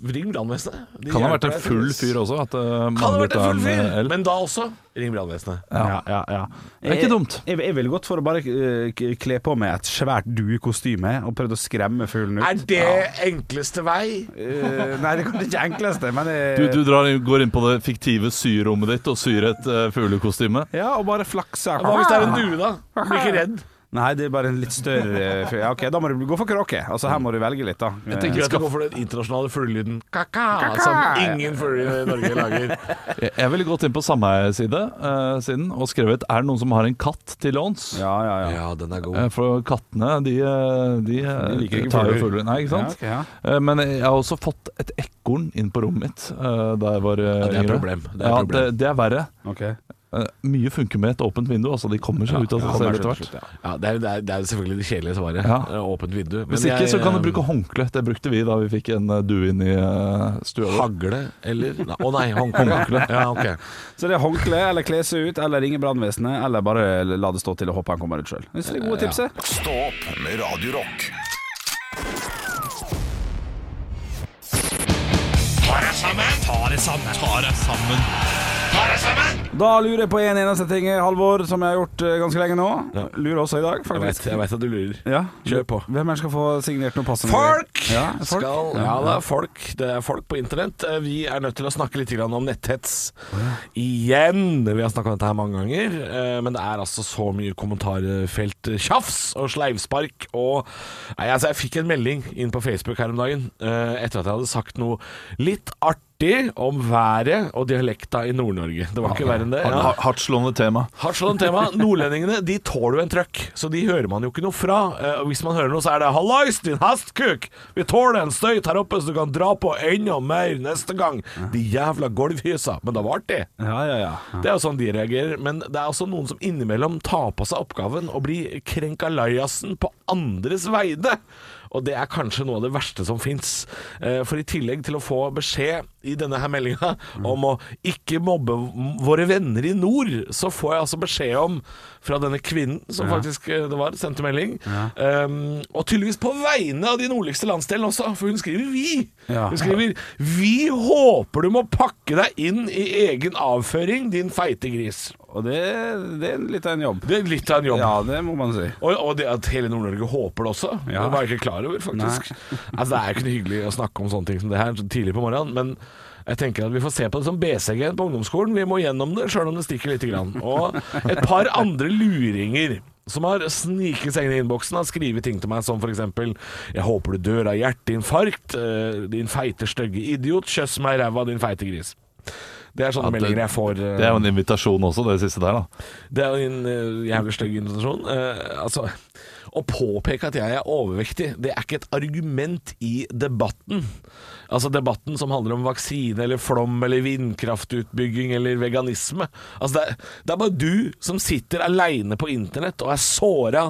ring brannvesenet. De Kan ha vært en full fyr også. At uh, Kan ha vært en full fyr, L. men da også ring brannvesenet. Ja, ja, ja. Det er ikke dumt. Jeg, jeg ville gått for å bare eh, kle på meg et svært duekostyme og prøvd å skremme fuglen ut. Er det enkleste vei? Uh, nei, det er ikke enkleste, men det, Du, du drar, går inn på det fiktive syrommet ditt og syr et uh, fuglekostyme. Ja, og bare flakse. Hva hvis det er en due, da? Blir ikke redd. Nei, det er bare en litt større eh, fugl. Ja, ok, da må du gå for kråke. Altså, her må du velge litt, da. Jeg tenker at du går for den internasjonale fuglelyden ka-ka, som ingen fugler i Norge lager. <laughs> Jeg, jeg ville gått inn på sameie-side uh, siden og skrevet Er det noen som har en katt til låns? Ja, ja, ja. Ja, den er god. Eh, For kattene, de, eh, de, eh, De liker ikke tar jo fugler. Nei, ikke sant? Ja, okay, ja. Eh, Men jeg har også fått et ekorn inn på rommet mitt eh, da jeg var yngre. Ja, det er et problem. Det er ja, problem. Det, det er verre. Ok. Eh, Mye funker med et åpent vindu. Altså, de kommer seg ut av seg selv etter hvert. Ja, det, er, det, er, det er selvfølgelig det kjedelige svaret. Ja. Eh, Åpent vindu. Hvis ikke, jeg, så kan du eh, bruke håndkle. Det brukte vi da vi fikk en eh, due inn i eh, stua vår. Hagle eller Å nei, nei, <laughs> håndkle. Ja, ok. Så det er håndkle, eller kle seg ut, eller ringe brannvesenet, eller bare la det stå til og håpe han kommer ut sjøl. Det er gode tips. det. Stå opp med Radio Rock. Da lurer jeg på en eneste ting, Halvor, som jeg har gjort eh, ganske lenge nå. Ja. Lurer også i dag, faktisk. jeg vet at du lurer. Ja. Kjør på. Hvem er det skal få signert noe passende? Folk! Ja, folk. Skal, ja, det er folk. Det er folk på internett. Eh, Vi er nødt til å snakke litt om netthets igjen. Vi har snakka om dette her mange ganger, eh, men det er altså så mye kommentarfelt-tjafs og sleivspark og Nei, altså, jeg fikk en melding inn på Facebook her om dagen etter at jeg hadde sagt noe litt artig artig om været og dialekta i Nord-Norge. Det var ikke verre enn det. Ja. ha- Hardtslående tema. Hardt sånn tema. Nordlendingene de tåler jo en trøkk, så de hører man jo ikke noe fra. Eh, og hvis man hører noe, så er det 'Hallais, din hestkuk! Vi tåler en støyt her oppe, så du kan dra på enda mer neste gang'. De jævla gulvhysa. Men det var artig. Ja, ja, ja. Det er jo sånn de reagerer. Men det er også noen som innimellom tar på seg oppgaven og blir krenkalajasen på andres veide. Og det er kanskje noe av det verste som fins. For i tillegg til å få beskjed i denne her meldinga om å ikke mobbe våre venner i nord, så får jeg altså beskjed om fra denne kvinnen som faktisk eh, det var, sendte melding. Um, og tydeligvis på vegne av de nordligste landsdelene også, for hun skriver 'vi'. Ja. Hun skriver 'Vi håper du må pakke deg inn i egen avføring, din feite gris'. Og det, det er litt av en jobb. Det er litt av en jobb. Ja, det må man si. Og, og det at hele Nord-Norge håper det også, Ja. det var jeg ikke klar over, faktisk. altså, det er ikke noe hyggelig å snakke om sånne ting som det her tidlig på morgenen, men jeg tenker at vi får se på det som BCG på ungdomsskolen. Vi må gjennom det, sjøl om det stikker lite grann. Og et par andre luringer som har sniket seg inn i innboksen, har skrevet ting til meg som f.eks.: Jeg håper du dør av hjerteinfarkt, eh, din feite, stygge idiot. Kjøss meg i ræva, din feite gris. Det er sånne Ja, det- meldinger jeg får. eh, Det er jo en invitasjon også, det siste der. da det er jo en uh, jævlig stygg invitasjon. Uh, altså, å påpeke at jeg er overvektig, det er ikke et argument i debatten. Altså debatten som handler om vaksine eller flom eller vindkraftutbygging eller veganisme. Altså det, er, det er bare du som sitter aleine på internett og er såra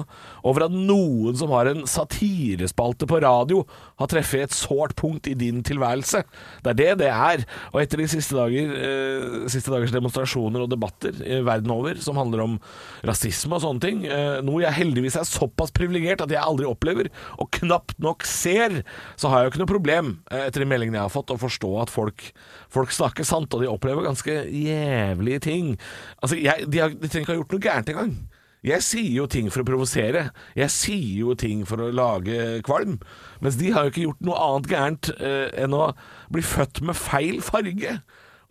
over at noen som har en satirespalte på radio, har treffet et sårt punkt i din tilværelse. Det er det det er. Og etter de siste, dager, eh, siste dagers demonstrasjoner og debatter eh, verden over som handler om rasisme og sånne ting, eh, noe jeg heldigvis er såpass privilegert at jeg aldri opplever, og knapt nok ser, så har jeg jo ikke noe problem eh, etter de meldingene jeg har fått, å forstå at folk, folk snakker sant, og de opplever ganske jævlige ting. Altså, jeg, de, har, de trenger ikke ha gjort noe gærent engang. Jeg sier jo ting for å provosere. Jeg sier jo ting for å lage kvalm. Mens de har jo ikke gjort noe annet gærent eh, enn å bli født med feil farge.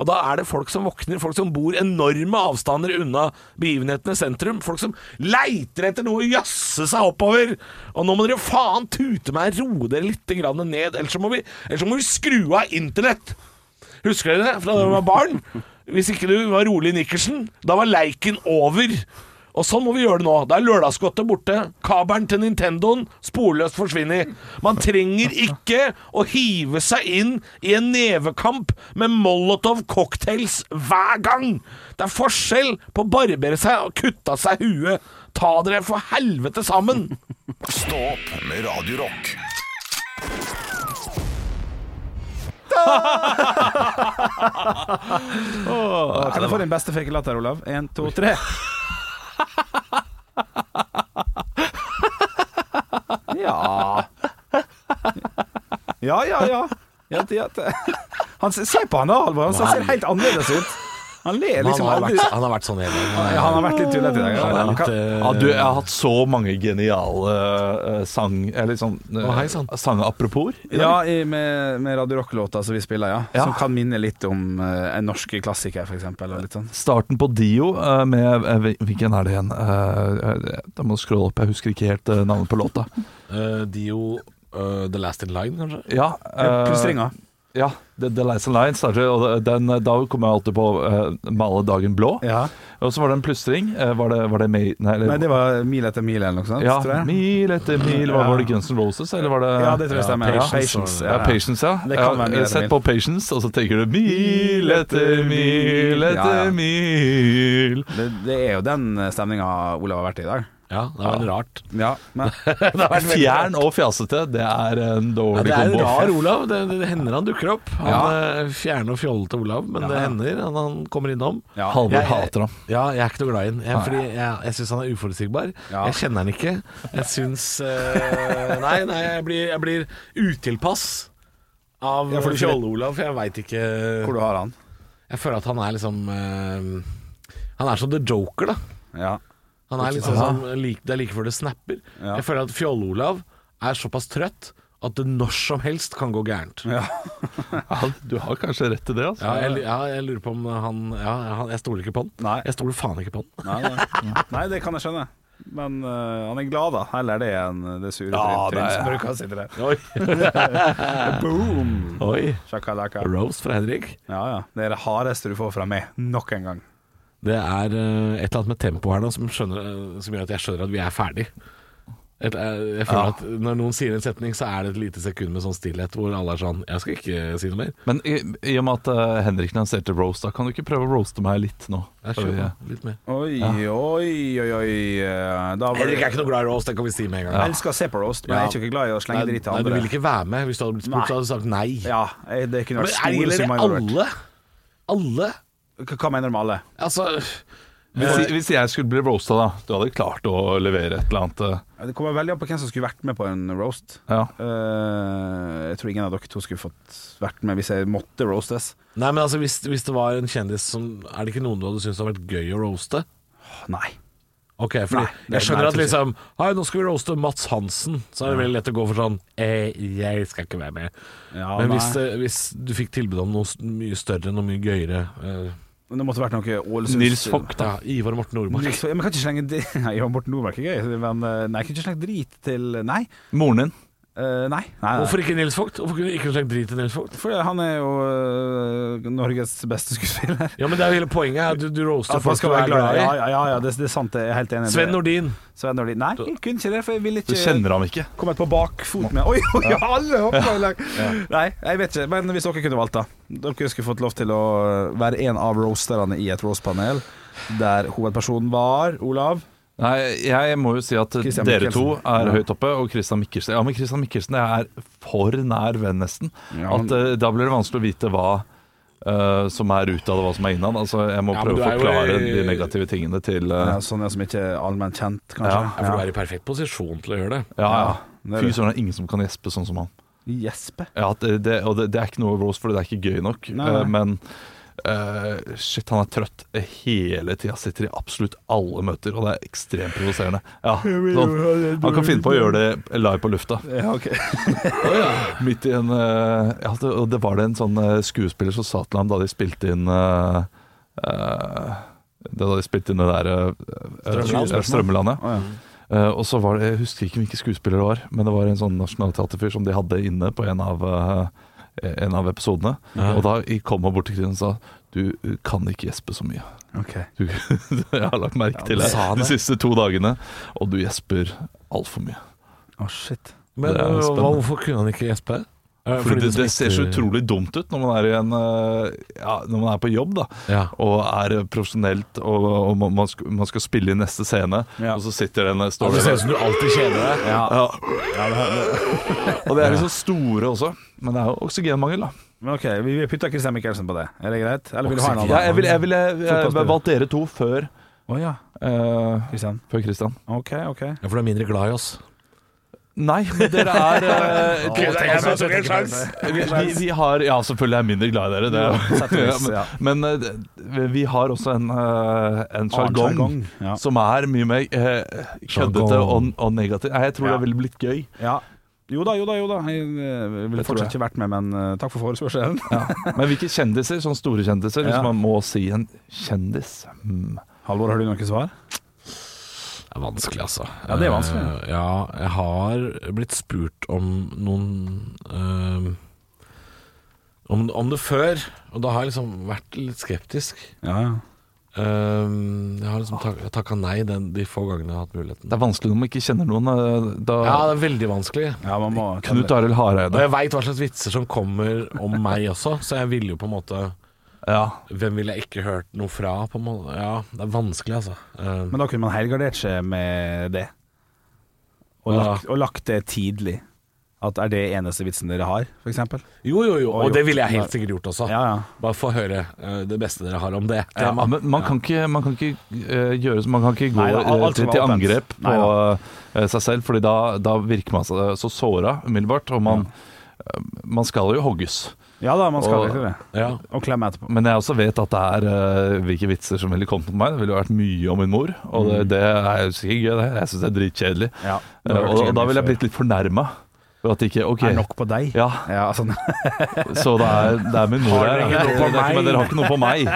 Og da er det folk som våkner, folk som bor enorme avstander unna begivenhetene sentrum. Folk som leiter etter noe å jazze seg oppover. Og nå må dere faen tute meg, roe dere litt ned, ellers så må vi, så må vi skru av internett. Husker dere det fra da dere var barn? Hvis ikke du var rolig i nikkersen, da var leiken over. Og sånn må vi gjøre det nå. Da er lørdagsgodtet borte. Kabelen til Nintendoen sporløst forsvinner. Man trenger ikke å hive seg inn i en nevekamp med Molotov cocktails hver gang. Det er forskjell på å barbere seg og kutte av seg huet. Ta dere for helvete sammen. Stå opp med Radio Rock. Kan jeg få din beste fake latter, Olav? Én, to, tre. Ja Ja, ja, ja. ja, det- ja Han, se på han da, Halvor. Han ser helt annerledes ut. Han ler Han liksom har vært, han har vært sånn hele tiden. Ja, han har vært litt tullete i dag. Han er litt, Kan- eh, Ja, du, jeg har hatt så mange geniale uh, sang Eller sånn uh, sann. Sang-apropos. i dag. Ja, i, med, med Radio Rock-låta som vi spiller, ja. Ja. Som kan minne litt om uh, en norsk klassiker, for eksempel. Sånn. Starten på Dio uh, med eh, Hvilken er det igjen? Uh, da må du scrolle opp, jeg husker ikke helt eh, navnet på låta. Eh, Dio uh, The Last in Line, kanskje? Ja, eh, Plystringa. Ja, The, The Last In Line starter, og den, da kommer jeg alltid på uh, Male dagen blå. Ja. Og så var det en plystring. eh, var det, var det May, nei, eller, Nei, det var Mil etter mil eller noe sånt, ja, tror jeg. Mil etter mil. Var, Ja. var det Guns N' Roses, eller var det Ja, det tror jeg stemmer. Ja, Patience. Patience, Ja, Patience, ja. Det kan ja være mil Sett på Patience, og så tenker du mil etter mil etter Ja, ja. mil. Det, det er jo den stemninga Olav har vært i i dag. Ja, det var rart. Ja, men <laughs> Fjern og fjasete, det er en Ja, dårlig det er kombo. rar Olav. Det, det, det hender han dukker opp. Han Ja. er fjerne og fjollete Olav, men det hender han, han kommer innom. ja. Halvor hater ham. Ja, jeg er ikke noe glad i ham. Jeg, fordi jeg, jeg syns han er uforutsigbar. Ja. Jeg kjenner han ikke. Jeg syns uh, Nei, nei, jeg blir, jeg blir utilpass av Ja, Fjolle-Olav, for jeg veit ikke Hvor du har han? Jeg føler at han er liksom uh, Han er som The Joker, da. Ja. Han er litt sånn, sånn, like, Det er like før det snapper. Ja. Jeg føler at Fjoll-Olav er såpass trøtt at det når som helst kan gå gærent. ja. <laughs> <laughs> Ja, du har kanskje rett til det, altså. Ja, jeg, ja, jeg lurer på om han Ja, han, jeg stoler ikke på han. Nei. Jeg stoler faen ikke på han. Nei, nei. <laughs> nei, det kan jeg skjønne. Men uh, han er glad, da. Heller det enn det sure Ja, Trym som bruker å sitte der. Oi. Boom! Oi. Shakalaka. Roast fra Henrik. Ja, ja. Det er det hardeste du får fra meg. Nok en gang. Det er eh, et eller annet med tempoet her nå som, skjønner, eh, som gjør at jeg skjønner at vi er ferdig. Eh, jeg føler Ja. at Når noen sier en setning, så er det et lite sekund med sånn stillhet hvor alle er sånn Jeg skal ikke si noe mer. Men i, i og med at uh, Henrik lanserte roast, da kan du ikke prøve å roaste meg litt nå? Jeg skjønner litt mer. Oi, oi, oi, oi. Da var Henrik er ikke noe glad i roast, det kan vi si med en gang. Jeg elsker å se på roast, men jeg er ikke glad i å slenge dritt til nei, du ville vil ikke være med. Hvis du hadde blitt spurt, Nei. så hadde du sagt nei. Ja, det kunne Men vært er, det gjelder det alle? Alle? Hva hva mener du med alle? Altså Hvis, hvis jeg skulle bli roasta, da. Du hadde klart å levere et eller annet eh, Det kommer veldig an på hvem som skulle vært med på en roast. Ja. Uh, jeg tror ingen av dere to skulle fått vært med hvis jeg måtte roastes. Nei, men altså hvis, hvis det var en kjendis som Er det ikke noen du hadde syntes hadde vært gøy å roaste? Nei. Ok, fordi Nei, Jeg skjønner nei, at liksom Hei, nå skal vi roaste Mats Hansen. Så er det veldig lett å gå for sånn eh, Jeg skal ikke være med. Ja, Men hvis, hvis du fikk tilbud om noe mye større, noe mye gøyere eh, Men det måtte vært noe Ålesunds Nils Vogt, da. Ivar Morten Nordmark. Nils Men kan ikke slenge <laughs> Ivar Morten Nordmark er gøy, men eh, nei, jeg kan ikke slenge drit til Nei. Moren din. Eh, nei. nei, nei. Hvorfor ikke Nils Vogt? Hvorfor kunne du ikke slengt drit til Nils Vogt? Fordi han er jo uh, Norges beste skuespiller. Ja, men det er jo hele poenget. her. Du, du roaster folk du er glad i. Ja, ja, ja, ja det, det er sant. Jeg er helt enig. Sven Nordin. Sven Nordin. Nei, jeg kunne ikke det, for jeg ville Du kjenner ham ikke. kommet på bakfot med Oi, oi, alle hoppa i lag! Nei, jeg vet ikke. Men hvis dere kunne valgt, da. Dere skulle fått lov til å være en av roasterne i et roastpanel der hovedpersonen var Olav. Nei, jeg må jo si at Christian dere to er Ja. høyt oppe, og Christian Mikkelsen Ja, men Christian Mikkelsen jeg er for nær venn, nesten. Ja, At eh, Da blir det vanskelig å vite hva eh, som er utad, og hva som er innad. Altså, jeg må Ja, men prøve du å er jo forklare i- de negative tingene til eh, Ja, sånne som ikke er allment kjent, kanskje. Ja, Ja, for du er i perfekt posisjon til å gjøre det. Ja, ja. det er Fy det. søren, det er ingen som kan gjespe sånn som han. Gjespe. Ja, at det, det, og det, det er ikke noe Rose, for det er ikke gøy nok. Nei, nei. Eh, men eh, shit, han er trøtt hele tida. Sitter i absolutt alle møter, og det er ekstremt provoserende. Ja, sånn. Han kan finne på å gjøre det live på lufta. Ja, ok. <laughs> Midt i en uh, ja, det, Og det var det en sånn eh, skuespiller som sa til ham da de spilte inn uh, eh, Da de spilte inn det der uh, Strømmeland? Strømmelandet. Oh, ja. Uh, og så var det, Jeg husker ikke hvilke skuespillere det var, men det var en sånn nasjonalteaterfyr som de hadde inne på en av, eh, en av episodene. Ja. Og da kom han bort til Kristin og sa du uh, kan ikke gjespe så mye. Okay. <laughs> Du, jeg har lagt merke til det de siste to dagene, og du gjesper altfor mye. Å, shit. Men spennende. hvorfor kunne han ikke gjespe? Eh, Fordi det, det ser så utrolig dumt ut når man er, i en, eh, ja, når man er på jobb da Ja. og er profesjonelt og, og man, man, skal, man skal spille i neste scene, Ja. og så sitter den Ja, står det ser det, ut som du alltid kjeder deg. Ja. ja. <laughs> Og de er liksom store også, men det er jo oksygenmangel, da. Men ok, vi vi putter Christian Mikkelsen på det. Er det greit? Eller vil du ha en annen? Ja, jeg ville vil, vil, valgt dere to før, Oh, ja. Uh, Christian. før Christian. Ok, ok. Ja, for du er mindre glad i oss. Nei, men dere er eh, <laughs> Ok, da, jeg altså, tok vi, vi, vi har Ja, selvfølgelig er jeg mindre glad i dere. Det, er- ja. <laughs> men men eh, det- vi har også en, eh, en sjargong jargong, Ja. som er mye mer eh, køddete og, og negativ. Nei, Jeg tror Ja. det ville blitt gøy. ja. Jo da, jo da, jo da. Jeg eh, ville tror fortsatt jeg. ikke vært med, men eh, takk for forespørselen. Men hvilke kjendiser, sånne store kjendiser, <laughs> hvis Ja. man må si en kjendis hmm. Halvor, har du noe svar? Det er vanskelig, altså. Ja, det er vanskelig. Uh, ja, jeg har blitt spurt om noen uh, om, om det før, og da har jeg liksom vært litt skeptisk. Ja, ja. Uh, jeg har liksom tak, takka nei den, de få gangene jeg har hatt muligheten. Det er vanskelig når man ikke kjenner noen. Da, Ja, det er veldig vanskelig. Ja, Knut Arild Og jeg veit hva slags vitser som kommer om meg også, så jeg ville jo på en måte Ja. Hvem ville jeg ikke hørt noe fra? På en måte? Ja, det er vanskelig, altså. Uh, Men da kunne man helgardert seg med det. Og Ja. lagt, og lagt det tidlig. At er det eneste vitsen dere har, f.eks.? jo, jo, jo. Og Og det ville jeg helt sikkert gjort også. Ja, ja. Bare få høre eh, det beste dere har om det. Ja, men man kan ikke, man kan ikke uh, gjøre Man kan ikke gå Nei, da, til, til angrep på eh, seg selv, Fordi da, da virker man så såra umiddelbart. Og man, man skal jo hogges. Ja da, man skal Og- ikke det. ja. Og klemme etterpå. Men jeg også vet at det er uh, hvilke vitser som ville kommet på meg. Det ville vært mye om min mor, og det, det er jo sikkert gøy, det. Jeg syns det er dritkjedelig. Ja, uh, og, og da ville jeg blitt litt fornærma. For at ikke okay. Er nok på deg? Ja, Ja, sånn. <laughs> så det er, det er min mor her. er men dere har ikke noe på meg.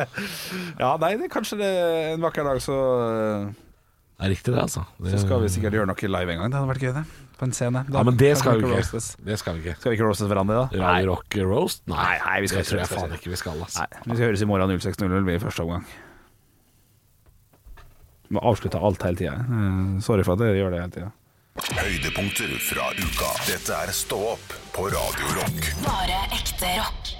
<laughs> ja, nei, det er kanskje det en vakker dag så Det er riktig, det, altså. Det, Så skal vi sikkert gjøre noe live en gang. Det hadde vært gøy, det. På en scene. Da Ja, men det skal vi ikke ikke. Det skal vi ikke. Skal vi ikke roastes hverandre da? Radio Rock Roast? Nei, Nei, vi skal det tror jeg faen ikke. vi skal. Altså. Nei, vi skal høres i morgen 06.00 i første omgang. Må avslutte alt hele tida. Sorry for at jeg gjør det hele tida. Høydepunkter fra uka. Dette er Stå opp på Radio Rock. Bare ekte rock.